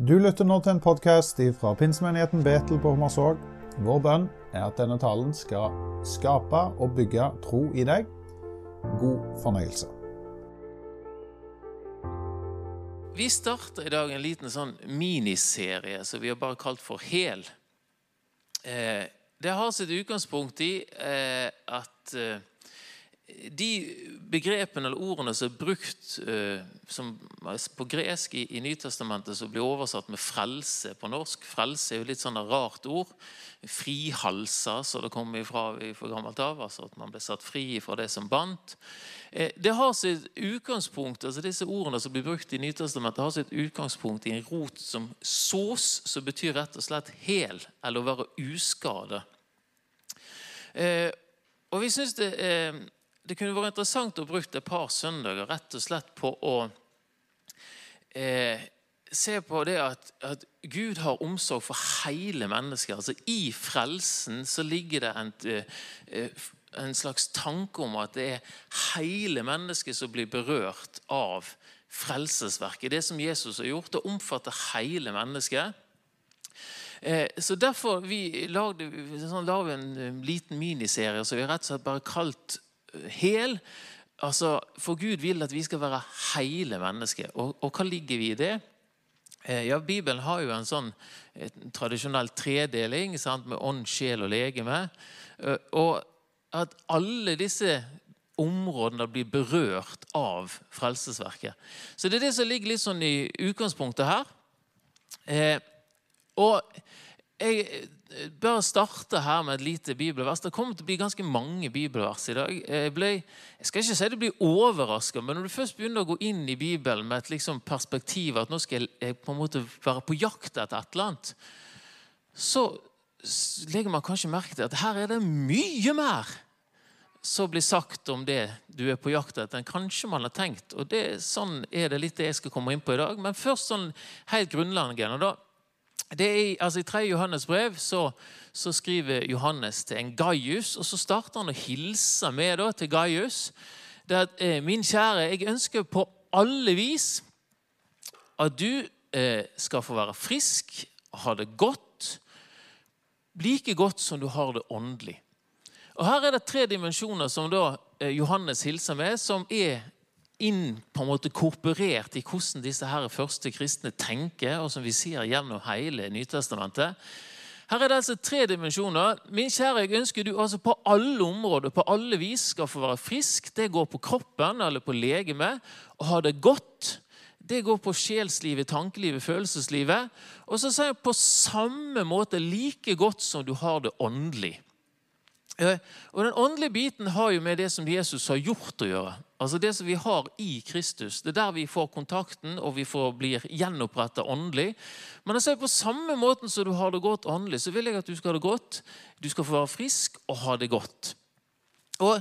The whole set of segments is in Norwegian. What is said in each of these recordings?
Du lytter nå til en podkast fra pinsemenigheten Betel på Hommersåk. Vår bønn er at denne talen skal skape og bygge tro i deg. God fornøyelse. Vi starter i dag en liten sånn miniserie som vi har bare kalt for Hel. Eh, det har sitt utgangspunkt i eh, at eh, de begrepene eller ordene som er brukt eh, som, på gresk i, i Nytestamentet, som blir oversatt med 'frelse' på norsk Frelse er jo litt sånn et rart ord. Frihalsa, så det kommer ifra fra gammelt av. altså At man ble satt fri fra det som bandt. Eh, det har sitt utgangspunkt, altså Disse ordene som blir brukt i Nytestamentet, har sitt utgangspunkt i en rot som sås, som betyr rett og slett hel, eller å være uskade. Eh, og vi synes det er det kunne vært interessant å bruke et par søndager rett og slett på å eh, se på det at, at, Gud har omsorg for hele mennesket. Altså I frelsen så ligger det en, eh, en slags tanke om at det er hele mennesket som blir berørt av frelsesverket. Det som Jesus har gjort, det omfatter hele mennesket. Eh, så Derfor vi lagde, sånn, lagde vi en liten miniserie som vi rett og slett bare kalt hel. Altså, For Gud vil at vi skal være hele mennesker. Og, og hva ligger vi i det? Eh, ja, Bibelen har jo en sånn tradisjonell tredeling sant, med ånd, sjel og legeme. Eh, og at alle disse områdene blir berørt av frelsesverket. Så det er det som ligger litt sånn i utgangspunktet her. Eh, og jeg bare starte her med et lite bibelvers. Det kommer til å bli ganske mange bibelvers i dag. Jeg, ble, jeg skal ikke si det blir overraska, men når du først begynner å gå inn i Bibelen med et liksom perspektiv at nå skal jeg på en måte være på jakt etter et eller annet, så legger man kanskje merke til at her er det mye mer som blir sagt om det du er på jakt etter, enn kanskje man har tenkt. Og det, Sånn er det litt det jeg skal komme inn på i dag. Men først sånn helt grunnleggende. da, er, altså I 3. Johannes brev så, så, skriver Johannes til en Gaius, og så starter han å hilse med da, til Gaius. Det at, eh, Min kjære, jeg ønsker på alle vis at du eh, skal få være frisk ha det godt. Like godt som du har det åndelig. Og Her er det tre dimensjoner som da eh, Johannes hilser med, som er inn på en måte korporert i hvordan disse her første kristne tenker, og som vi ser gjennom hele Nytestamentet. Her er det altså tre dimensjoner. Min kjære, jeg ønsker du altså på alle områder, på alle vis, skal få være frisk. Det går på kroppen eller på legemet. Og ha det godt. Det går på sjelslivet, tankelivet, følelseslivet. Og så sier jeg på samme måte like godt som du har det åndelig. Og Den åndelige biten har jo med det som Jesus har gjort å gjøre. Altså Det som vi har i Kristus. Det er der vi får kontakten og vi får blir gjenoppretta åndelig. Men altså på samme måten som du har det godt åndelig, så vil jeg at du skal ha det godt. Du skal få være frisk og ha det godt. Og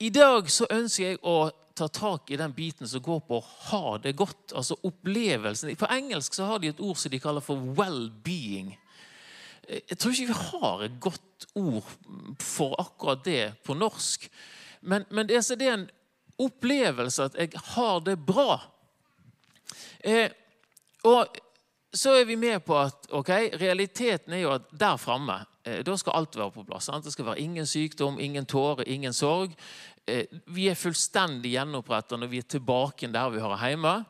I dag så ønsker jeg å ta tak i den biten som går på å ha det godt. Altså opplevelsen. På engelsk så har de et ord som de kaller for well-being. Jeg tror ikke vi har et godt ord for akkurat det på norsk. Men, men er, det, er, en opplevelse at jeg har det bra. Eh, og så er vi med på at okay, realiteten er jo at der framme eh, da skal alt være på plass. Sant? Det skal være ingen sykdom, ingen tårer, ingen sorg. Eh, vi er fullstendig gjenoppretta når vi er tilbake der vi hører hjemme.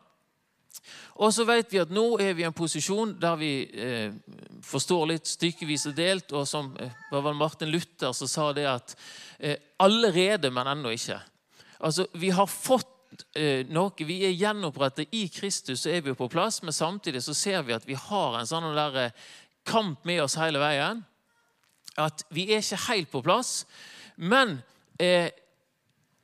Og så vet vi at nå er vi i en posisjon der vi eh, forstår litt stykkevis og delt. Og som eh, Martin Luther som sa det at eh, allerede, men ennå ikke. Altså, Vi har fått eh, noe. Vi er gjenopprettet i Kristus, så er vi på plass. Men samtidig så ser vi at vi har en sånn der, eh, kamp med oss hele veien. At vi er ikke helt på plass. Men eh,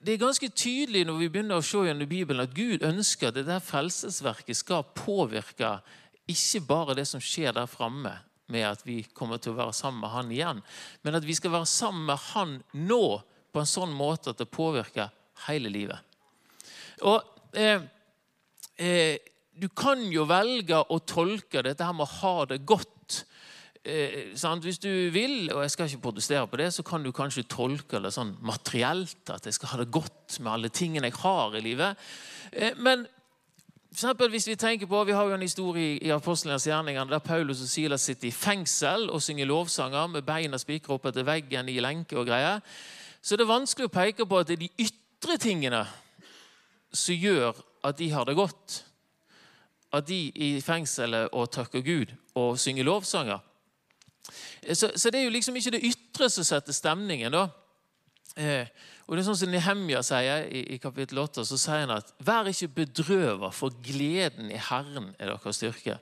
det er ganske tydelig når vi begynner å se gjennom Bibelen, at Gud ønsker at det der frelsesverket skal påvirke ikke bare det som skjer der framme, med at vi kommer til å være sammen med Han igjen, men at vi skal være sammen med Han nå på en sånn måte at det påvirker hele livet. Og eh, eh, Du kan jo velge å tolke dette her med å ha det godt eh, Hvis du vil, og jeg skal ikke protestere på det, så kan du kanskje tolke det sånn materielt. At jeg skal ha det godt med alle tingene jeg har i livet. Eh, men For eksempel hvis Vi tenker på, vi har jo en historie i Apostlenes gjerninger der Paulus og Silas sitter i fengsel og synger lovsanger med beina spikra opp etter veggen i lenke og greier. Så det er vanskelig å peke på at det er de ytre tingene som gjør at de har det godt. At de i fengselet og takker Gud og synger lovsanger. Så, så, det er jo liksom ikke det ytre som setter stemningen. da. Eh, og det er sånn som Nehemja sier i, i kapittel 8, så sier han at vær ikke bedrøver, for gleden i Herren er deres styrke.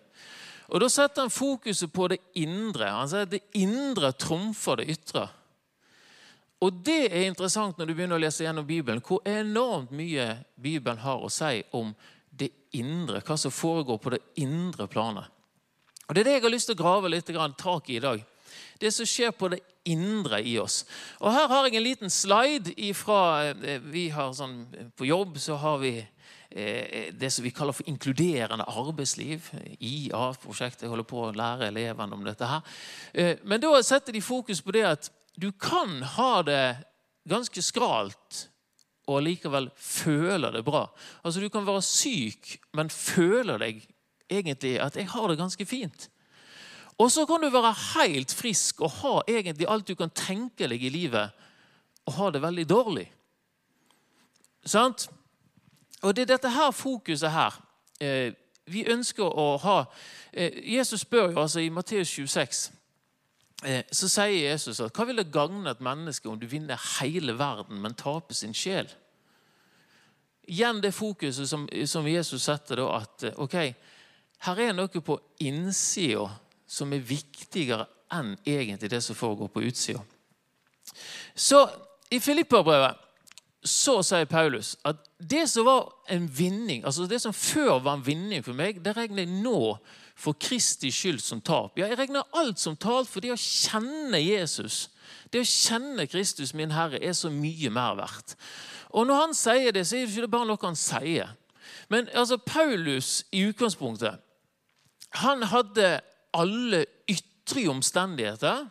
Og Da setter han fokuset på det indre. Han sier at det indre trumfer det ytre. Og Det er interessant når du begynner å lese gjennom Bibelen, hvor enormt mye Bibelen har å si om det indre, hva som foregår på det indre planet. Og Det er det jeg har lyst til å grave litt tak i i dag. Det som skjer på det indre i oss. Og Her har jeg en liten slide ifra eh, vi har sånn, På jobb så har vi eh, det som vi kaller for inkluderende arbeidsliv. IA-prosjektet. Jeg holder på å lære elevene om dette. her. Eh, men da setter de fokus på det at du kan ha det ganske skralt og likevel føle det bra. Altså Du kan være syk, men føler deg egentlig at 'jeg har det ganske fint'. Og så kan du være helt frisk og ha egentlig alt du kan tenke deg i livet, og ha det veldig dårlig. Sant? Og det er dette her fokuset her eh, vi ønsker å ha. Eh, Jesus spør jo altså i Matteus 26 Eh, så sier Jesus at hva vil det gagne et menneske om du vinner hele verden, men taper sin sjel? Igjen det fokuset som, som Jesus setter, da, at eh, ok, her er noe på innsida som er viktigere enn egentlig det som foregår på utsida. Så i Filipperbrevet så sier Paulus at det som var en vinning, altså det som før var en vinning for meg, det regner jeg nå for Kristi skyld som tap. Ja, jeg regner alt som talt, for det å kjenne Jesus, det å kjenne Kristus, min Herre, er så mye mer verdt. Og når han sier det, så er det ikke bare noe han sier. Men altså, Paulus i utgangspunktet han hadde alle ytre omstendigheter.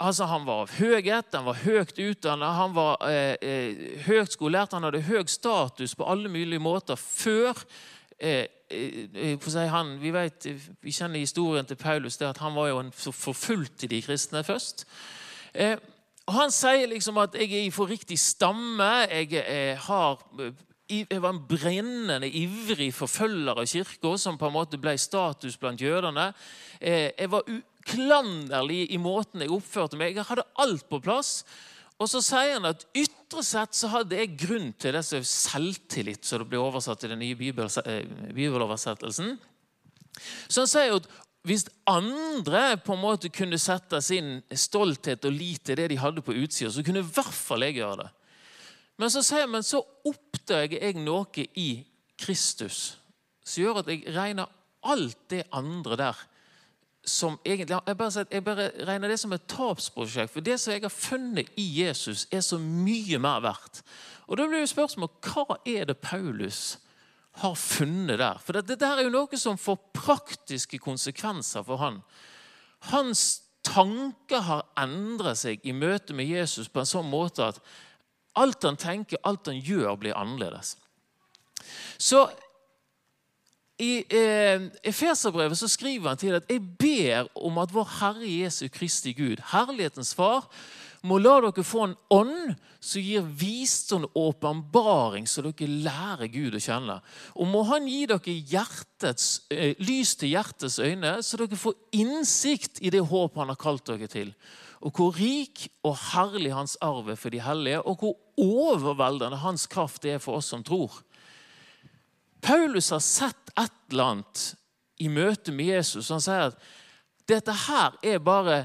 Altså, Han var av høyhet, han var høyt utdannet, han var eh, eh, høyt skolert, han hadde høy status på alle mulige måter før eh, Eh, si, han, vi, vet, vi, kjenner historien til Paulus, det at han var jo en forfulgte de kristne først. Eh, og Han sier liksom at 'jeg er i for riktig stamme', jeg, jeg, har, jeg var en brennende, ivrig forfølger av kirka, som på en måte ble status blant jødene. Eh, jeg var uklanderlig i måten jeg oppførte meg. Jeg hadde alt på plass. Og så sier han at ytre sett så hadde jeg grunn til disse selvtillit, som det blir oversatt i den nye eh, bibeloversettelsen. Så han sier at hvis andre på en måte kunne sette sin stolthet og lit til det de hadde på utsida, så kunne i hvert fall jeg gjøre det. Men så sier men så oppdager jeg noe i Kristus som gjør at jeg regner alt det andre der som egentlig, jeg bare, jeg bare, regner det som et tapsprosjekt. For det som jeg har funnet i Jesus, er så mye mer verdt. Og Da blir jo spørsmålet hva er det Paulus har funnet der? For dette det er jo noe som får praktiske konsekvenser for han. Hans tanker har endret seg i møte med Jesus på en sånn måte at alt han tenker, alt han gjør, blir annerledes. Så i eh, Efeserbrevet så skriver han til at jeg ber om at vår Herre Jesu Kristi Gud, herlighetens Far, må la dere få en ånd som gir visdom og åpenbaring, så dere lærer Gud å kjenne. Og må Han gi dere hjertets, eh, lys til hjertets øyne, så dere får innsikt i det håp Han har kalt dere til. Og hvor rik og herlig Hans arv er for de hellige, og hvor overveldende Hans kraft er for oss som tror. Paulus har sett et eller annet i møte med Jesus. Han sier at dette her er bare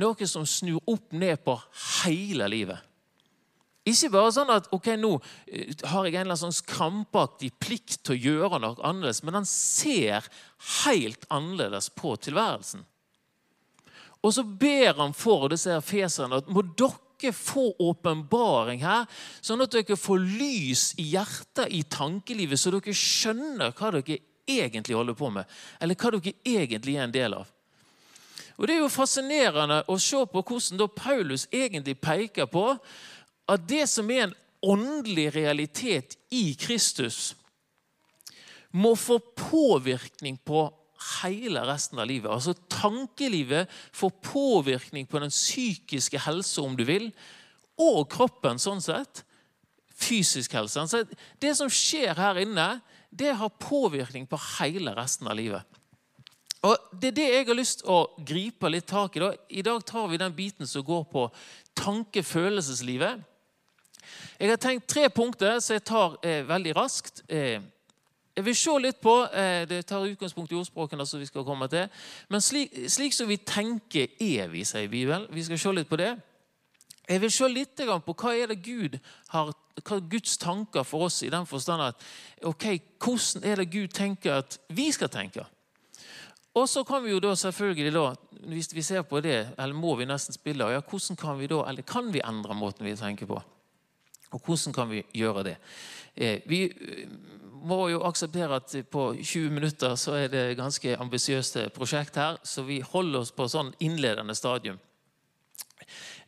noe som snur opp ned på hele livet. Ikke bare sånn at ok, nå eh, har jeg en eller annen sånn krampaktig plikt til å gjøre noe annerledes, men han ser helt annerledes på tilværelsen. Og så ber han for disse feserne at må dere dere få åpenbaring her, sånn at dere får lys i hjertet, i tankelivet, så dere skjønner hva dere egentlig holder på med, eller hva dere egentlig er en del av. Og Det er jo fascinerende å se på hvordan da Paulus egentlig peker på at det som er en åndelig realitet i Kristus, må få påvirkning på hele resten av livet. Altså Tankelivet får påvirkning på den psykiske helse, om du vil, og kroppen, sånn sett. Fysisk helse. Så det som skjer her inne, det har påvirkning på hele resten av livet. Og Det er det jeg har lyst til å gripe litt tak i. da. I dag tar vi den biten som går på tanke-følelseslivet. Jeg har tenkt tre punkter som jeg tar eh, veldig raskt. Eh, jeg vil se litt på eh, Det tar utgangspunkt i ordspråkene. som vi skal komme til. Men slik, slik, som vi tenker, er vi, sier Bibelen. Vi skal se litt på det. Jeg vil se litt på hva er det Gud har, hva er Guds tanker for oss i den forstand at ok, hvordan er det Gud tenker at vi skal tenke. Og så kan vi jo da selvfølgelig da, hvis vi ser på det, eller må vi nesten spille, ja, hvordan kan vi da, eller kan vi endre måten vi tenker på? Og hvordan kan vi gjøre det? Eh, vi må jo akseptere at på 20 minutter så er det ganske ambisiøse prosjekt her, så vi holder oss på sånn innledende stadium.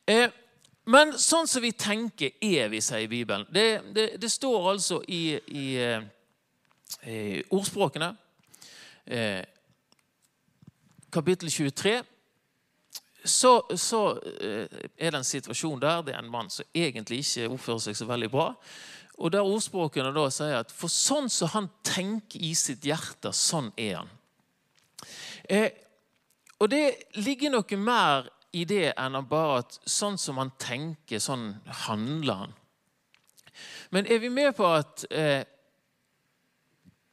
Eh, men sånn som vi tenker, er vi, sier Bibelen. Det, det, det står altså i, i, i ordspråkene, kapittel 23 så, så, er det en situasjon der det er en mann som egentlig ikke oppfører seg så veldig bra. Og der ordspråkene da sier at for sånn som han tenker i sitt hjerte, sånn er han. Eh, og det ligger noe mer i det enn bare at sånn som han tenker, sånn handler han. Men er vi med på at eh,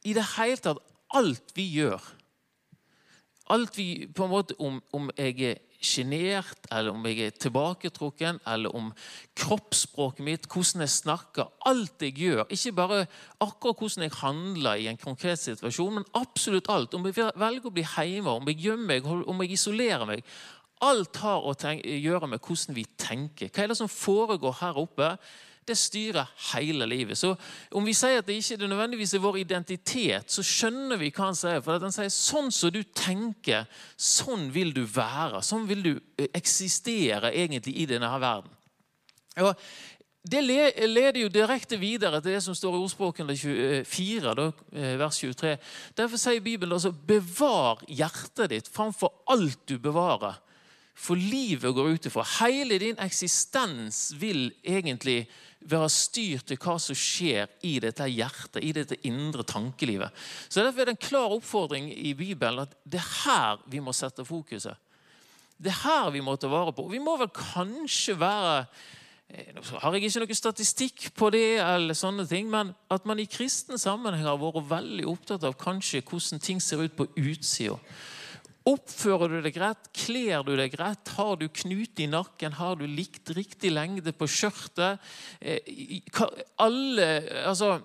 i det hele tatt alt vi gjør Alt vi på en måte Om, om jeg er sjenert, eller om jeg er tilbaketrukken, eller om kroppsspråket mitt, hvordan jeg snakker. Alt jeg gjør. Ikke bare akkurat hvordan jeg handler i en konkret situasjon, men absolutt alt. Om jeg velger å bli hjemme, om jeg gjemmer meg, om jeg isolerer meg. Alt har å gjøre med hvordan vi tenker. Hva er det som foregår her oppe? Det styrer hele livet. Så Om vi sier at det ikke er nødvendigvis er vår identitet, så skjønner vi hva han sier. For han sier sånn som du tenker, sånn vil du være. Sånn vil du eh, eksistere egentlig i denne verden. Og det leder jo direkte videre til det som står i ordspråkene 24, da, eh, vers 23. Derfor sier Bibelen altså, bevar hjertet ditt framfor alt du bevarer. For livet går ut ifra. Hele din eksistens vil egentlig være styrt til hva som skjer i dette hjertet, i dette indre tankelivet. Så Derfor er det en klar oppfordring i Bibelen at det er her vi må sette fokuset. Det er her vi må ta vare på. Vi må vel kanskje være eh, har jeg ikke noe statistikk på det, eller sånne ting, men at man i kristen sammenheng har vært veldig opptatt av kanskje hvordan ting ser ut på utsida. Oppfører du deg rett? Kler du deg rett? Har du knute i nakken? Har du likt riktig lengde på skjørtet? Eh, alle, altså,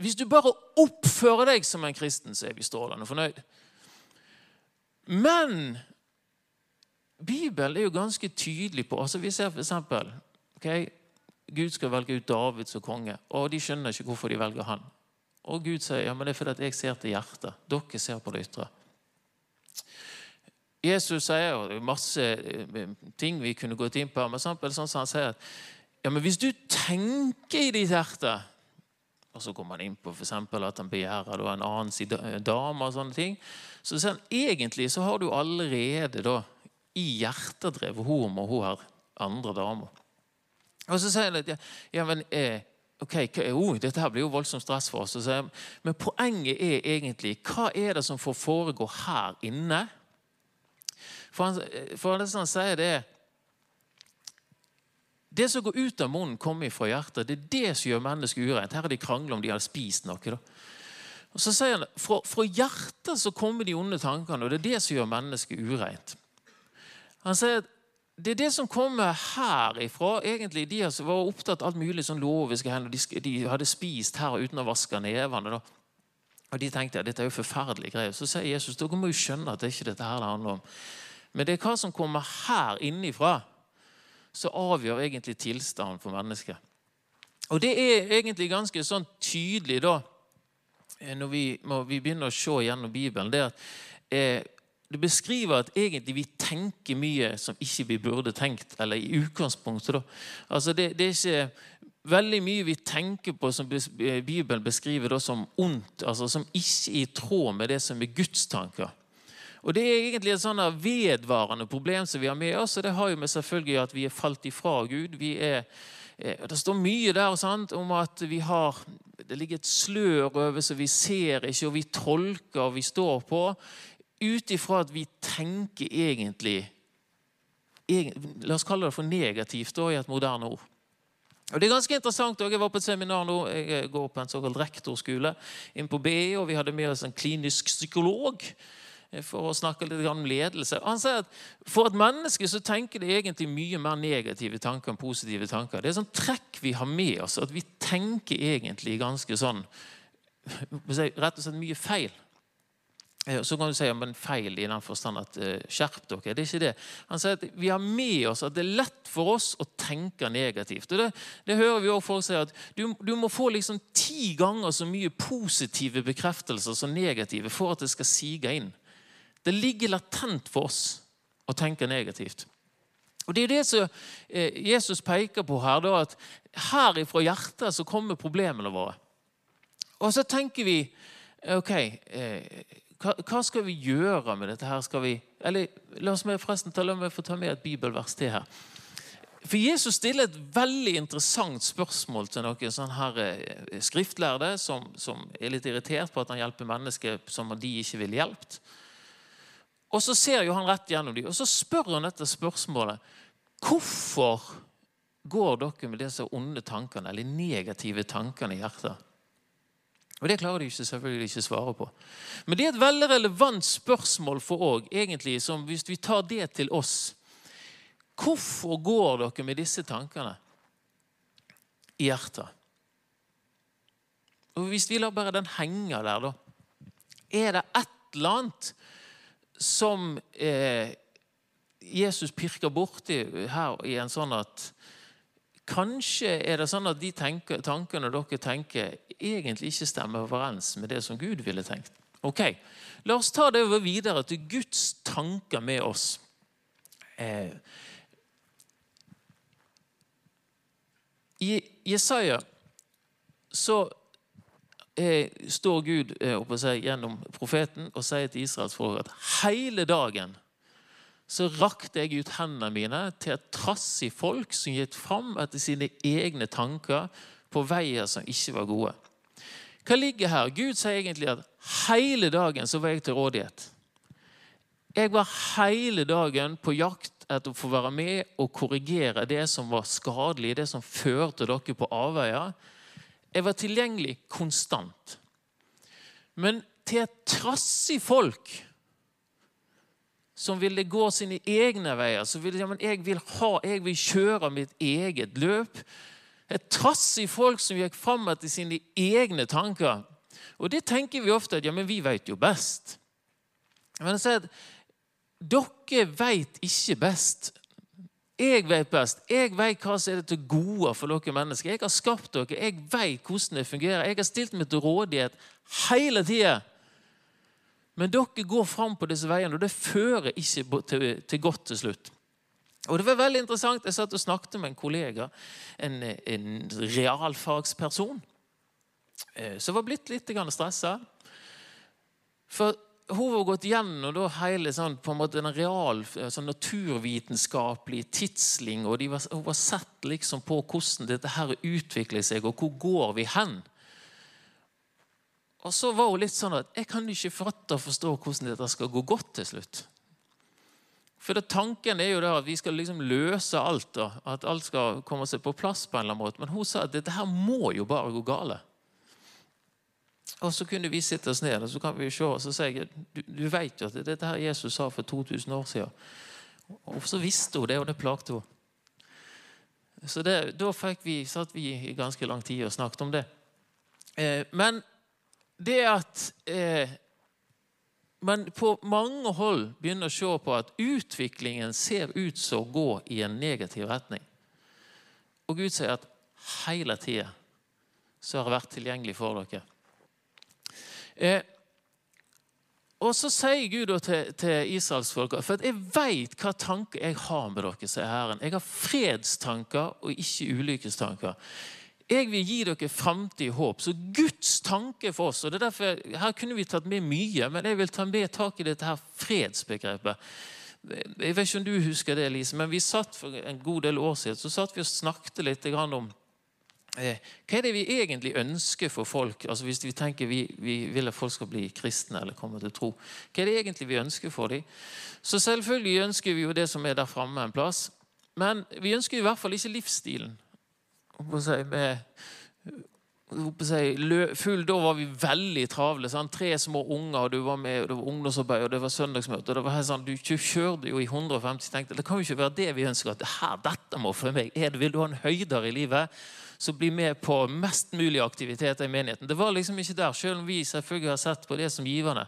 hvis du bare oppfører deg som en kristen, så er vi strålende fornøyd. Men Bibelen er jo ganske tydelig på altså Vi ser f.eks. Okay, Gud skal velge ut David som konge, og de skjønner ikke hvorfor de velger han. Og Gud sier ja, men det er fordi jeg ser til hjertet. Dere ser på det ytre. Jesus sier og det er masse eh, ting vi kunne gått inn på. men sånn, som han sier at ja, men hvis du tenker i ditt hjerte og så kommer han inn på for at han begjærer en annen dame. og sånne ting, Så sier han egentlig så har du allerede da, i hjertet drevet og hun her andre damer. Og så sier han at ja, ja men eh, ok, oh, dette her blir jo voldsomt stress for oss. Men poenget er egentlig hva er det som får foregå her inne? For, han, for som han sier, det Det som går ut av munnen, kommer fra hjertet. Det er det som gjør mennesket ureint. Her er de krangla om de har spist noe. Da. Og så sier han, fra, fra hjertet så kommer de onde tankene, og det er det som gjør mennesket ureint. Han sier at det er det som kommer herifra. egentlig De var opptatt av alt mulig sånn loviske de, de, hadde spist her uten å vaske nevene. Og De tenkte at dette er jo forferdelige greier. Så sier Jesus dere må jo skjønne at det er ikke dette her det handler om. Men det er hva som kommer her innifra, som avgjør egentlig tilstanden for mennesket. Og det er egentlig ganske sånn tydelig da, eh, når vi, når vi begynner å se gjennom Bibelen. Det, at, eh, det beskriver at egentlig vi tenker mye som ikke vi burde tenkt. Eller i utgangspunktet. da. Altså det, det er ikke veldig mye vi tenker på som Bibelen beskriver da som ondt, altså som ikke er i tråd med det som er Guds tanker. Og Det er egentlig et sånn vedvarende problem som vi har med oss. og Det har jo med selvfølgelig at vi er falt ifra Gud. Vi er, eh, det står mye der sant, om at vi har, det ligger et slør over så vi ser ikke, og vi tolker og vi står på. Ut ifra at vi tenker egentlig La oss kalle det for negativt da, i et moderne ord. Og Det er ganske interessant. Jeg var på et seminar nå, jeg går på en såkalt rektorskole inn på BI, og vi hadde med oss en klinisk psykolog for å snakke litt om ledelse. Han sier at For et menneske så tenker det egentlig mye mer negative tanker enn positive tanker. Det er sånn trekk vi har med oss, at vi tenker egentlig ganske sånn Rett og slett mye feil. Eh, så kan du si men feil i den forstand at uh, skjerp dere. Det er ikke det. Han sier at vi har med oss at det er lett for oss å tenke negativt. Og Det, det hører vi også folk si at du, du, må få liksom ti ganger så mye positive bekreftelser som negative for at det skal sige inn. Det ligger latent for oss å tenke negativt. Og Det er det som eh, Jesus peker på her. Da, at her ifra hjertet så kommer problemene våre. Og så tenker vi ok, hva, skal vi gjøre med dette? her? Skal vi, eller La oss med, forresten ta, la meg få ta med et bibelvers til her. For Jesus stiller et veldig interessant spørsmål til noen sånn her eh, skriftlærde som, som, er litt irritert på at han hjelper mennesker som de ikke vil hjulpet. Og så ser jo han rett gjennom dem, og så spør han dette spørsmålet. Hvorfor går dere med disse onde tankene eller negative tankene i hjertet? Og Det klarer de ikke, selvfølgelig ikke svare på. Men det er et veldig relevant spørsmål for òg, egentlig, som hvis vi tar det til oss. Hvorfor går dere med disse tankene i hjertet? Og Hvis vi lar bare den henge der, da Er det et eller annet som eh, Jesus pirker borti her i en sånn at Kanskje er det sånn at de tenker, tankene dere tenker, egentlig ikke stemmer overens med det som Gud ville tenkt. Ok, La oss ta det over videre til Guds tanker med oss. Eh, I Jesaja så står Gud eh, seg, gjennom profeten og sier til Israels folk at hele dagen så rakte jeg ut hendene mine til et trassig folk som gitt fram etter sine egne tanker på veier som ikke var gode. Hva ligger her? Gud sier egentlig at hele dagen så var jeg til rådighet. Jeg var hele dagen på jakt etter å få være med og korrigere det som var skadelig, det som førte dere på avveier. Jeg var tilgjengelig konstant. Men til et trassig folk som ville gå sine egne veier, som ville ja, men jeg vil, ha, jeg vil kjøre mitt eget løp. Et trassig folk som gikk fram etter sine egne tanker. Og det tenker vi ofte at ja, men vi vet jo best. Men jeg sier at dere vet ikke best. Jeg vet best. Jeg vet hva som er det til gode for dere mennesker. Jeg har skapt dere. Jeg vet hvordan det fungerer. Jeg har stilt meg til rådighet hele tida. Men dere går fram på disse veiene, og det fører ikke til, til godt til slutt. Og det var veldig interessant. Jeg satt og snakket med en kollega, en, en realfagsperson, eh, som var blitt litt stressa. For hun var gått gjennom hele sånn, måte den real, sånn naturvitenskapelige tidsling, og hun var sett liksom på hvordan dette her utvikler seg, og hvor går vi hen? Og så var hun litt sånn at jeg kan ikke fatte og forstå hvordan dette skal gå godt til slutt. For det, Tanken er jo da at vi skal liksom løse alt, da, at alt skal komme seg på plass. på en eller annen måte. Men hun sa at dette her må jo bare gå gale. Og Så kunne vi sitte oss ned og så kan vi se, og så sier jeg du, du vet jo at dette her Jesus sa for 2000 år siden. Og så visste hun det, og det plagte henne. Så det, Da vi, satt vi i ganske lang tid og snakket om det. Eh, men det at eh, man på mange hold begynner å se på at utviklingen ser ut som å gå i en negativ retning. Og Gud sier at hele tida så har jeg vært tilgjengelig for dere. Eh, og så sier Gud til, til israelsfolka For jeg vet hva tanker jeg har med dere, sier Herren. Jeg har fredstanker og ikke ulykkestanker. Jeg vil gi dere framtid og håp. Så Guds tanke for oss og det er derfor, Her kunne vi tatt med mye, men jeg vil ta med tak i dette her fredsbegrepet. Jeg vet ikke om du husker det, Lise, men vi satt for en god del år siden så satt vi og snakket litt om hva er det vi egentlig ønsker for folk? Altså Hvis vi tenker vi, vi, vil at folk skal bli kristne eller komme til tro. Hva er det egentlig vi ønsker for dem? Så selvfølgelig ønsker vi jo det som er der framme en plass. Men vi ønsker i hvert fall ikke livsstilen. Med full, Da var vi veldig travle. Sant? Tre små unger, og du var med, og det var ungdomsarbeid og det var søndagsmøte. det var sånn, Du kjørte jo i 150 tenkte det kan jo ikke være det vi ønsker. at her, dette må for meg. Er det, Vil du ha en høydere i livet, så blir med på mest mulig aktiviteter i menigheten. Det var liksom ikke der, selv om vi selvfølgelig har sett på det som givende.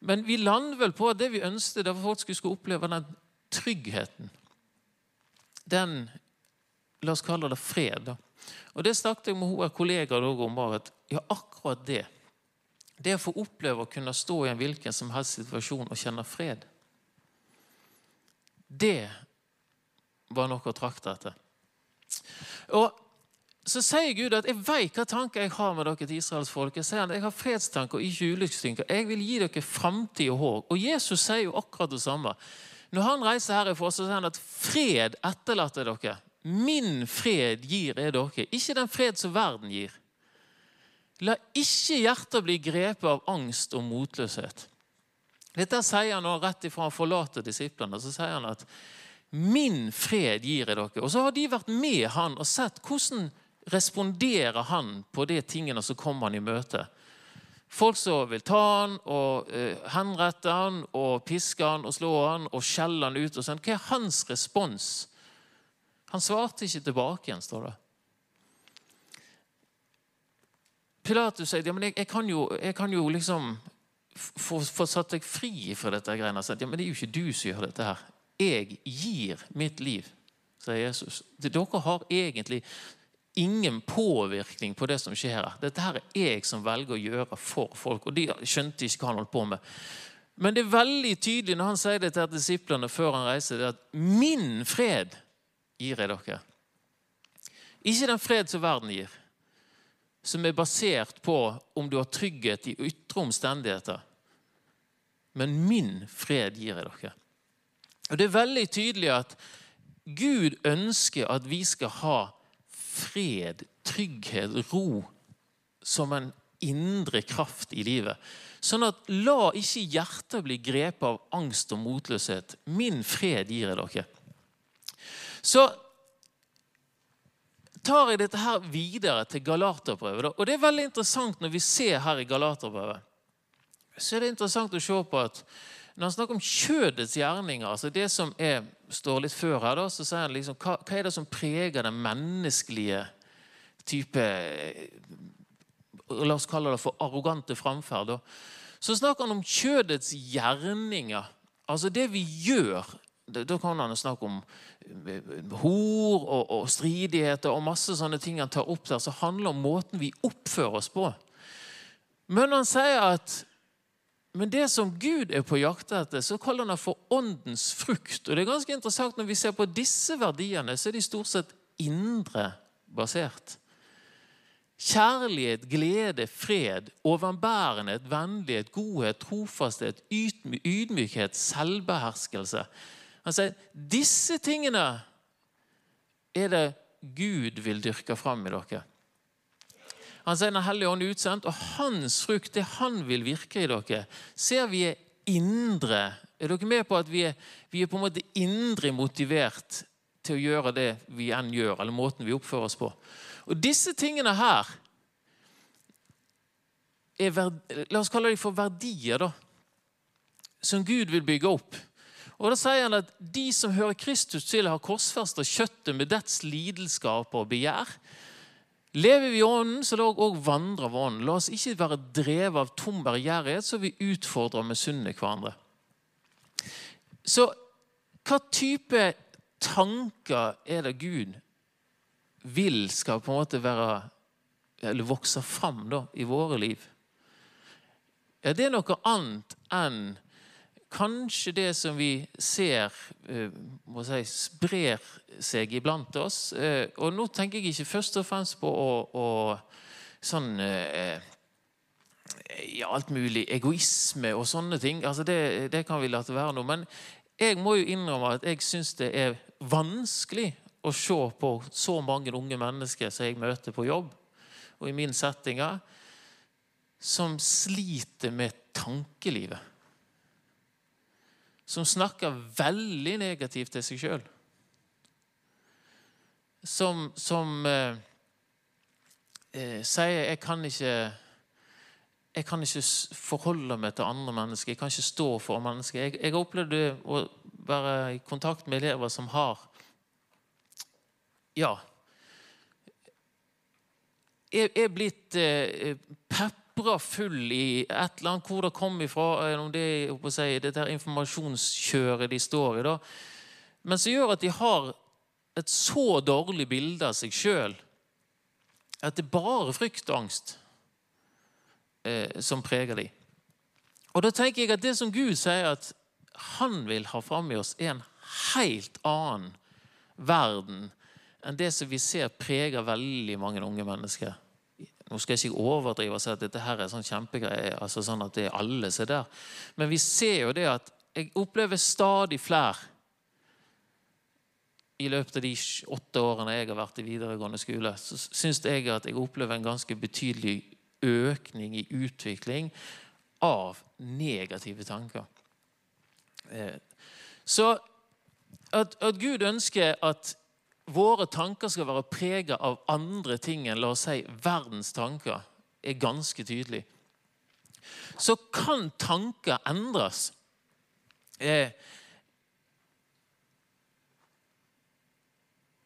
Men vi landet vel på at det vi ønsket, var at folk skulle oppleve den tryggheten. Den La oss kalle det fred. Og Det snakket jeg med hun kollegaer om. at ja, akkurat det. Det å få oppleve å kunne stå i en hvilken som helst situasjon og kjenne fred. Det var noe å trakte etter. Og så sier Gud at 'jeg vet hva tanker jeg har med dere til Israels folk'. Jeg sier han, 'jeg har fredstanker ikke ulykkestanker. 'Jeg vil gi dere framtid og håp'. Og Jesus sier jo akkurat det samme. Når han reiser herifra, så sier han at 'fred etterlater dere'. Min fred gir er dere, ikke den fred som verden gir. La ikke hjertet bli grepet av angst og motløshet. Dette sier han nå rett ifra han forlater disiplene. Så sier han at 'min fred gir jeg dere'. Og så har de vært med han og sett hvordan responderer han på de tingene som kommer han i møte. Folk som vil ta han og uh, henrette han og piske han og slå han og skjelle han ut. og sånn. Hva er hans respons? Han svarte ikke tilbake igjen, står det. Pilatus sier ja, men jeg, jeg, kan, jo, jeg kan jo liksom få, få satt deg fri fra dette. greiene. Ja, men det er jo ikke du som gjør dette her. Jeg gir mitt liv, sier Jesus. Dere har egentlig ingen påvirkning på det som skjer her. Dette her er jeg som velger å gjøre for folk. Og de skjønte ikke hva han holdt på med. Men det er veldig tydelig når han sier det til disiplene før han reiser, det at 'min fred gir jeg dere'. Ikke den fred som verden gir, som er basert på om du har trygghet i ytre omstendigheter. Men min fred gir jeg dere. Og Det er veldig tydelig at Gud ønsker at vi skal ha fred, trygghet, ro som en indre kraft i livet. Sånn at la ikke hjertet bli grepet av angst og motløshet. Min fred gir jeg dere. Så tar jeg dette her videre til Galaterbrevet. Og det er veldig interessant når vi ser her i Galaterbrevet. Så er det interessant å se på at når han snakker om kjødets gjerninger, altså det som er, står litt før her, da, så sier han liksom, hva, hva er det som preger den menneskelige type La oss kalle det for arrogante framferd. Så snakker han om kjødets gjerninger. Altså det vi gjør. Da kan han snakke om eh, hor og, og stridigheter og masse sånne ting han tar opp der, som handler om måten vi oppfører oss på. Men han sier at men det som Gud er på jakt etter, så kaller han det for åndens frukt. Og det er ganske interessant Når vi ser på disse verdiene, så er de stort sett indre basert. Kjærlighet, glede, fred, overbærenhet, vennlighet, godhet, trofasthet, ydmykhet, selvbeherskelse. Han sier disse tingene er det Gud vil dyrke fram i dere. Han sier Den hellige ånd er utsendt, og hans frukt, det han vil virke i dere, ser vi er indre Er dere med på at vi er, vi er på en måte indre motivert til å gjøre det vi enn gjør, eller måten vi oppfører oss på? Og disse tingene her er, La oss kalle dem for verdier, da. Som Gud vil bygge opp. Og da sier han at De som hører Kristus til, har korsfesta kjøttet med dets lidenskaper og begjær. Lever vi i Ånden, så la òg vandre av Ånden. La oss ikke være drevet av tom barrierighet, så vi utfordrer og misunner hverandre. Så hva type tanker er det Gud vil skal på en måte være eller vokse fram da, i våre liv? Ja, Det er noe annet enn kanskje det som vi ser eh, må si, sprer seg iblant oss eh, Og nå tenker jeg ikke først og fremst på å, å sånn eh, ja, alt mulig egoisme og sånne ting. Altså det, det kan vi la være nå. Men jeg må jo innrømme at jeg syns det er vanskelig å se på så mange unge mennesker som jeg møter på jobb og i min settinger, som sliter med tankelivet. Som snakker veldig negativt til seg sjøl. Som, som eh, eh, sier 'jeg kan ikke' jeg kan ikke forholde meg til andre mennesker. Jeg kan ikke stå for mennesker. Jeg, jeg opplevd å være i kontakt med elever som har Ja Jeg er blitt eh, pepra full i et eller annet hvor det kom ifra, om det er si, dette informasjonskjøret de står i. da, Men som gjør at de har et så dårlig bilde av seg sjøl at det er bare frykt og angst eh, som preger dem. Og da tenker jeg at det som Gud sier at han vil ha fram i oss, er en helt annen verden enn det som vi ser preger veldig mange unge mennesker. Nå skal jeg ikke overdrive og si at dette her er sånn kjempegreie, altså sånn at det er alle som er der. Men vi ser jo det at jeg opplever stadig flere i løpet av de åtte årene jeg har vært i videregående skole, så syns jeg at jeg opplever en ganske betydelig økning i utvikling av negative tanker. Eh, så at, at Gud ønsker at våre tanker skal være preget av andre ting enn la oss si, verdens tanker, er ganske tydelig. Så kan tanker endres. Eh,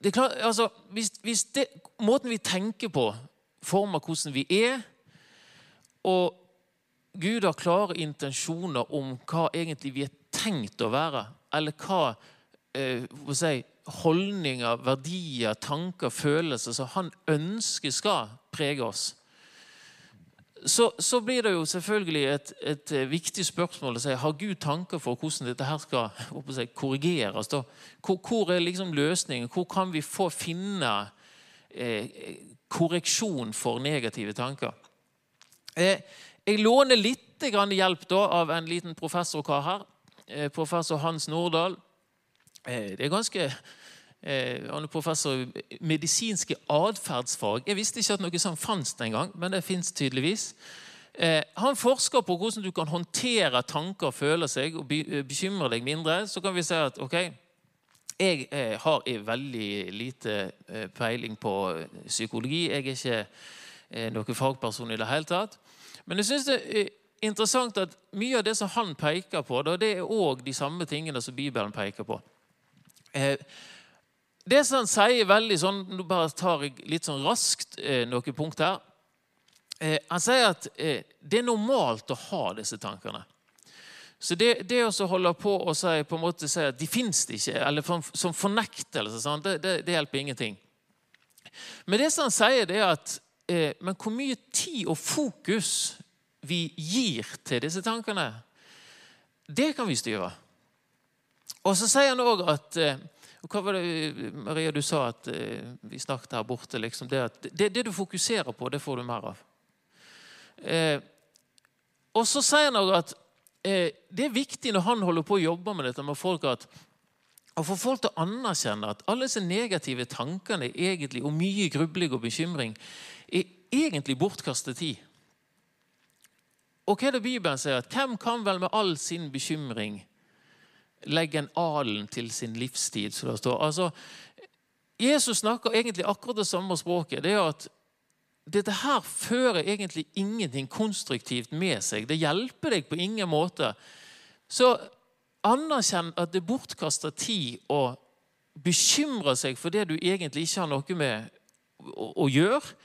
det er klart, altså, hvis, hvis det, måten vi tenker på, former hvordan vi er, og Gud har klare intensjoner om hva egentlig vi er tenkt å være, eller hva si, holdninger, verdier, tanker, følelser som han ønsker skal prege oss. Så, så blir det jo selvfølgelig et, et, viktig spørsmål å si har Gud tanker for hvordan dette her skal si, korrigeres. Hvor, hvor, er liksom løsningen? Hvor kan vi få finne eh, korreksjon for negative tanker? Eh, jeg låner litt hjelp av en liten professorkar her. Eh, professor Hans Nordahl. Eh, det er ganske han er professor i medisinske atferdsfag. Jeg visste ikke at noe sånt fantes engang, men det fins tydeligvis. Han forsker på hvordan du kan håndtere tanker føle seg og bekymre deg mindre. Så kan vi si at ok, jeg har veldig lite peiling på psykologi. Jeg er ikke noen fagperson i det hele tatt. Men jeg synes det er interessant at mye av det som han peker på, det er òg de samme tingene som Bibelen peker på. Eh, det som han sier veldig sånn, Nå bare tar jeg litt sånn raskt eh, noen punkt her. Eh, han sier at det er normalt å ha disse tankene. Så det, det å holde på og si, på en måte si at de fins ikke, eller som fornektelse, sånn, det, det, det, hjelper ingenting. Men det som han sier, det er at Eh, men hvor mye tid og fokus vi gir til disse tankene, det kan vi styre. Og så sier han òg at eh, Hva var det Maria, du sa at eh, vi snakket her borte? Liksom, det, at det, det, du fokuserer på, det får du mer av. Eh, og så sier han òg at eh, det er viktig når han holder på å jobbe med dette med folk, at å få folk til å anerkjenne at alle disse negative tankene egentlig, og mye grubling og bekymring er egentlig bortkastet tid. Og hva er det Bibelen sier? At Hvem kan vel med all sin bekymring legge en alen til sin livstid? Så det står. Altså, Jesus snakker egentlig akkurat det samme språket. Det er at dette her fører egentlig ingenting konstruktivt med seg. Det hjelper deg på ingen måte. Så anerkjenn at det bortkaster tid å bekymre seg for det du egentlig ikke har noe med å, å gjøre.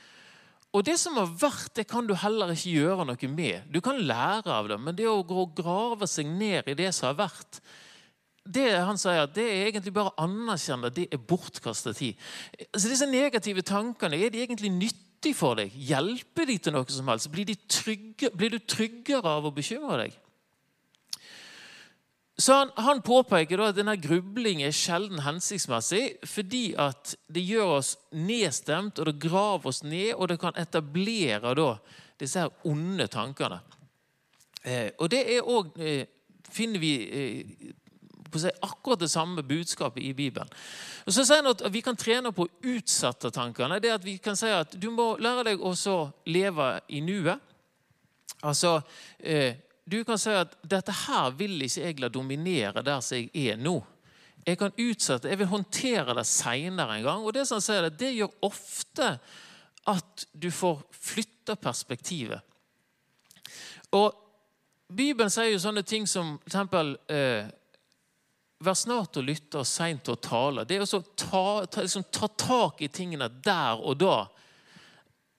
Og det som har vært, det kan du heller ikke gjøre noe med. Du kan lære av det, men det å grave seg ned i det som har vært det han sier, det er egentlig bare å anerkjenne at det er bortkasta tid. Så Disse negative tankene, er de egentlig nyttige for deg? Hjelper de til noe som helst? Blir, trygge, blir du tryggere av å bekymre deg? Så han, han påpeker at denne grubling er sjelden hensiktsmessig fordi at det gjør oss nedstemt, og det graver oss ned, og det kan etablere da disse her onde tankene. Eh, og det er òg eh, finner vi eh, på å si, akkurat det samme budskapet i Bibelen. Og så sier han at Vi kan trene på å utsette tankene. det at Vi kan si at du må lære deg å leve i nuet. Altså, eh, Du kan si at 'dette her vil ikke jeg la dominere der som jeg er nå'. Jeg kan utsette, jeg vil håndtere det seinere en gang. Og det som han sier, det gjør ofte at du får flytta perspektivet. Og Bibelen sier jo sånne ting som for eksempel eh, Vær snart å lytte og seint å tale. Det er å ta, ta, liksom, ta, tak i tingene der og da.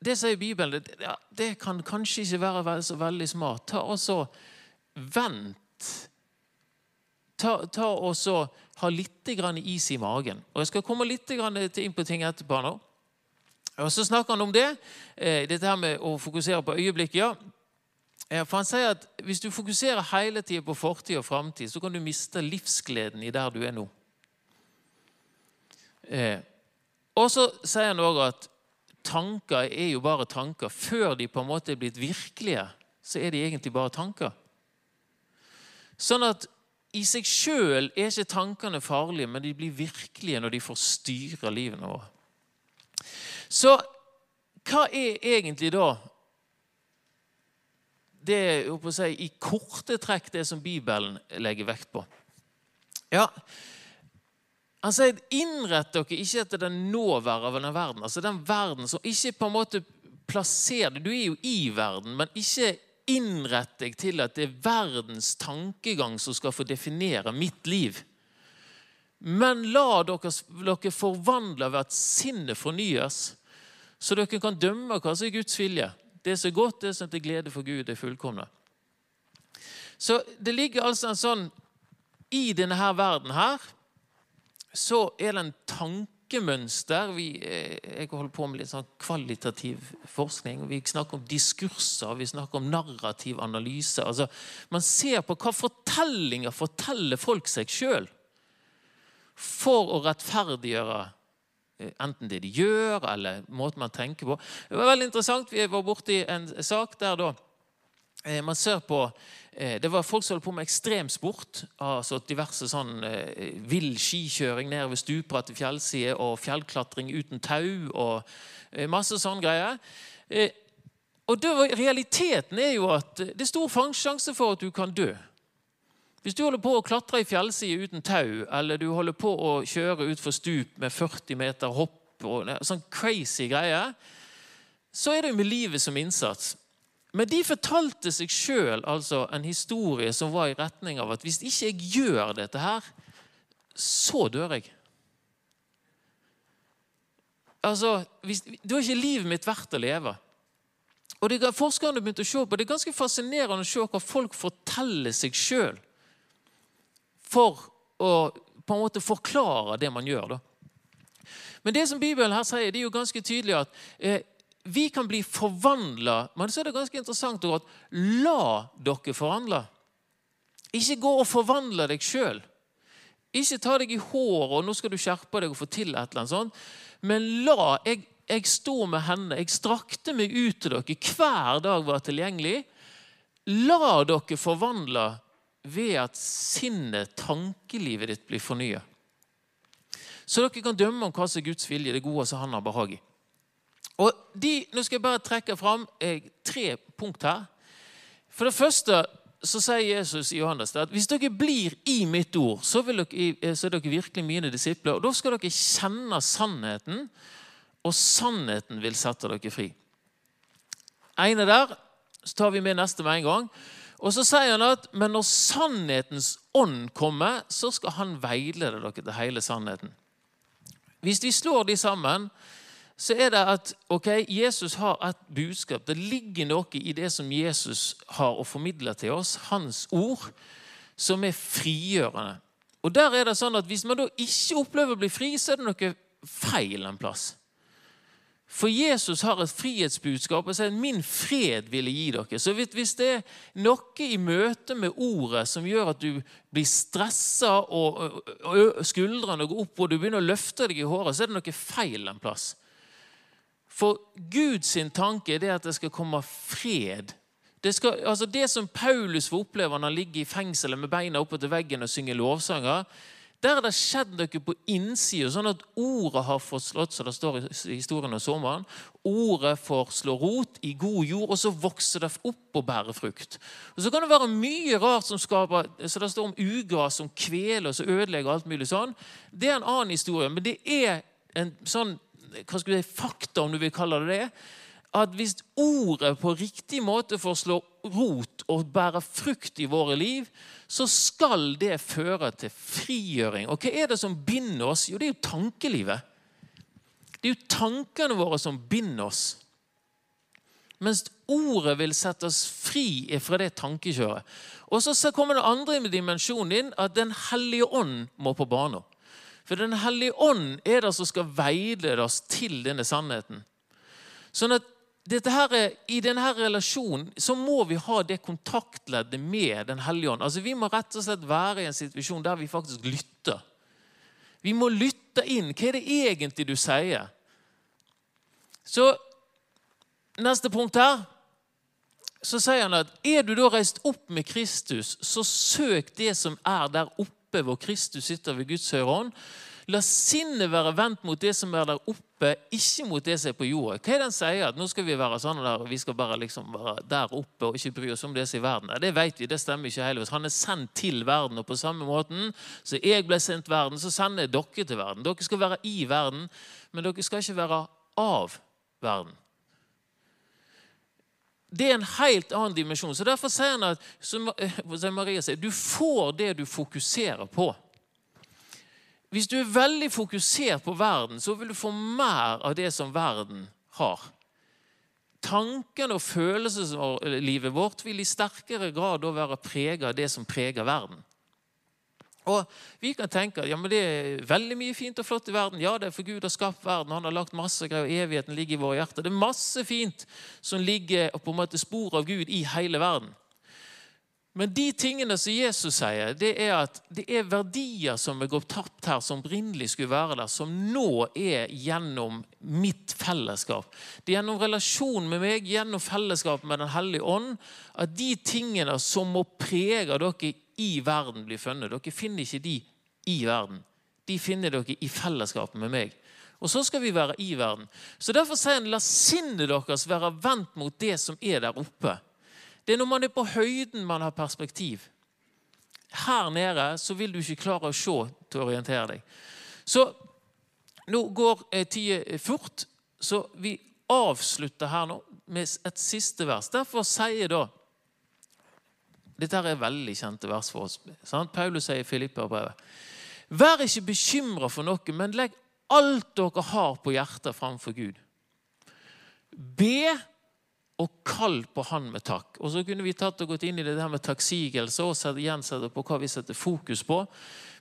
Det sier Bibelen. Det, det kan kanskje ikke være så veldig smart. Ta også Vent. Ta, ta og Ha litt is i magen. Og Jeg skal komme litt inn på ting etterpå. nå. Og Så snakker han om det, eh, dette her med å fokusere på øyeblikket. ja. For Han sier at hvis du fokuserer hele tida på fortid og framtid, så kan du miste livsgleden i der du er nå. Eh, og så sier han òg at tanker er jo bare tanker. Før de på en måte er blitt virkelige, så er de egentlig bare tanker. Sånn at i seg sjøl er ikke tankene farlige, men de blir virkelige når de får styre livene våre. Så hva er egentlig da det er si, i korte trekk det som Bibelen legger vekt på? Ja, Han sier innrett dere ikke etter den nåværende verden. Altså den verden som ikke på en måte plasserer Du er jo i verden, men ikke innrett deg til at det er verdens tankegang som skal få definere mitt liv. Men la dere, dere forvandle ved at sinnet fornyes, så dere kan dømme hva som er Guds vilje. Det som er godt, det som er til glede for Gud, er fullkomne. Så det ligger altså en sånn I denne her verden her så er det en tankemønster vi, eh, Jeg holder på med litt sånn kvalitativ forskning. Vi snakker om diskurser, vi snakker om narrativ analyse. Altså, man ser på hva fortellinger forteller folk seg sjøl for å rettferdiggjøre enten det de gjør, eller måten man tenker på. Det var veldig interessant. Vi var borti en sak der da eh, man ser på eh, Det var folk som holdt på med ekstremsport. altså Diverse sånn vill skikjøring ned ved stupbratte fjellsider og fjellklatring uten tau og masse sånne greier. Og det, Realiteten er jo at det er stor sjanse for at du kan dø. Hvis du holder på å klatre i fjellside uten tau, eller du holder på å kjøre utfor stup med 40 meter hopp og sånn crazy greier, så er det jo med livet som innsats. Men de fortalte seg sjøl altså en historie som var i retning av at hvis ikke jeg gjør dette her, så dør jeg. Altså, hvis, Da er ikke livet mitt verdt å leve. Og det, Forskerne begynte å se på, det er ganske fascinerende å se hva folk forteller seg sjøl for å på en måte forklare det man gjør. Da. Men det som Bibelen her sier, det er jo ganske tydelig at eh, vi kan bli forvandla. Men så er det ganske interessant at la dere forvandle. Ikke gå og forvandle deg sjøl. Ikke ta deg i håret og nå skal du skjerpe deg og få til et eller annet sånt. Men la jeg, jeg står med henne. Jeg strakte meg ut til dere. Hver dag var tilgjengelig. La dere forvandle ved at sinnet, tankelivet ditt, blir fornya. Så dere kan dømme om hva som er Guds vilje, det gode som han har behag i. Og de, Nå skal jeg bare trekke fram eh, tre punkt her. For det første så sier Jesus i Johannes at hvis dere blir i mitt ord, så, dere, eh, så er dere virkelig mine disipler. Og Da skal dere kjenne sannheten, og sannheten vil sette dere fri. ene der så tar vi med neste med en gang. Og så sier han at men når sannhetens ånd kommer, så skal han veilede dere til hele sannheten. Hvis vi slår de sammen, så er det at ok, Jesus har et budskap. Det ligger noe i det som Jesus har å formidle til oss, hans ord, som er frigjørende. Og der er det sånn at Hvis man da ikke opplever å bli fri, så er det noe feil en plass. For Jesus har et frihetsbudskap og sier 'min fred vil jeg gi dere'. Så hvis det er noe i møte med ordet som gjør at du blir stressa og skuldrene går opp og du begynner å løfte deg i håret, så er det noe feil en plass. For Guds tanke er at det skal komme fred. Det, skal, altså det som Paulus får oppleve når han ligger i fengselet med beina oppe til veggen og synger lovsanger, der har det skjedd noe på innsida, sånn at ordet har fått slått, som det står i historien om sommeren. Ordet får slå rot i god jord, og så vokser det opp og bærer frukt. Og Så kan det være mye rart som skaper så Det står om ugras som kveler og så ødelegger alt mulig sånn. Det er en annen historie, men det er en sånn hva skal vi si, fakta, om du vil kalle det det at hvis ordet på riktig måte får slå rot og bære frukt i våre liv, så skal det føre til frigjøring. Og hva er det som binder oss? Jo, det er jo tankelivet. Det er jo tankene våre som binder oss. Mens ordet vil sette oss fri fra det tankekjøret. Og så kommer det andre dimensjonen inn, at Den hellige ånd må på banen. For Den hellige ånd er det som skal veilede oss til denne sannheten. Sånn at her, I denne relasjonen så må vi ha det kontaktleddet med Den hellige ånd. Altså, vi må rett og slett være i en situasjon der vi faktisk lytter. Vi må lytte inn. Hva er det egentlig du sier? Så Neste punkt her. Så sier han at er du da reist opp med Kristus, så søk det som er der oppe hvor Kristus sitter ved Guds høyre hånd. La sinnet være vendt mot det som er der oppe, ikke mot det som er på jorda. Hva er det han sier? At nå skal vi være sånn der, vi skal bare liksom være der oppe og ikke bry oss om det som er i verden. Det vet vi, det stemmer ikke heller. Han er sendt til verden, og på samme måten så jeg ble sendt verden, så sender jeg dere til verden. Dere skal være i verden, men dere skal ikke være av verden. Det er en helt annen dimensjon. Så Derfor sier han at som Maria sier, du får det du fokuserer på. Hvis du er veldig fokusert på verden, så vil du få mer av det som verden har. Tankene og følelseslivet vårt vil i sterkere grad være preget av det som preger verden. Og Vi kan tenke at ja, det er veldig mye fint og flott i verden. Ja, det er for Gud har skapt verden. Han har lagt masse greier. og Evigheten ligger i våre hjerter. Det er masse fint som ligger på en måte spor av Gud i hele verden. Men de tingene som Jesus sier, det er at det er verdier som er gått tapt her, som opprinnelig skulle være der, som nå er gjennom mitt fellesskap. Det er gjennom relasjon med meg, gjennom fellesskap med Den hellige ånd, at de tingene som må prege dere i verden, blir funnet. Dere finner ikke de i verden. De finner dere i fellesskap med meg. Og så skal vi være i verden. Så Derfor sier han la sinnet deres være vendt mot det som er der oppe. Det er når man er på høyden man har perspektiv. Her nede så vil du ikke klare å se til å orientere deg. Så nå går eh, tida fort, så vi avslutter her nå med et siste vers. Derfor sier da Dette er veldig kjente vers for oss. Sant? Paulus sier i Filipperbrevet. Vær ikke bekymra for noe, men legg alt dere har på hjertet framfor Gud. Be og kall på Han med takk. Og Så kunne vi tatt og gått inn i det der med takksigelse og sett, igjen på hva vi setter fokus på.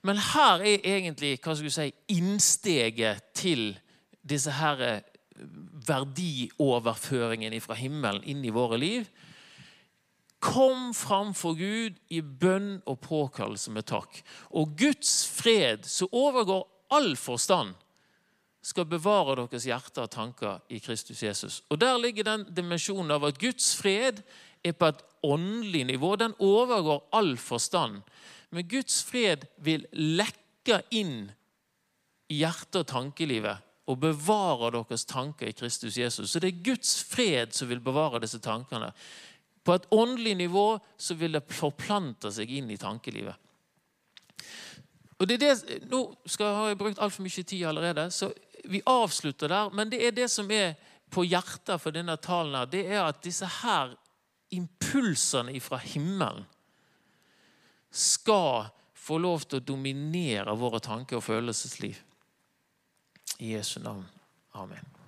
Men her er egentlig hva skal du si, innsteget til disse her verdioverføringene fra himmelen inn i våre liv. Kom framfor Gud i bønn og påkallelse med takk. Og Guds fred, som overgår all forstand, skal bevare deres hjerter og tanker i Kristus Jesus. Og Der ligger den dimensjonen av at Guds fred er på et åndelig nivå. Den overgår all forstand. Men Guds fred vil lekke inn i hjerte- og tankelivet og bevare deres tanker i Kristus Jesus. Så det er Guds fred som vil bevare disse tankene. På et åndelig nivå så vil det forplante seg inn i tankelivet. Og det er det, Nå skal, har jeg brukt altfor mye tid allerede, så vi avslutter der, men det er det som er på hjertet for denne talen. her, Det er at disse her impulsene fra himmelen skal få lov til å dominere våre tanker og følelsesliv. I Jesu navn. Amen.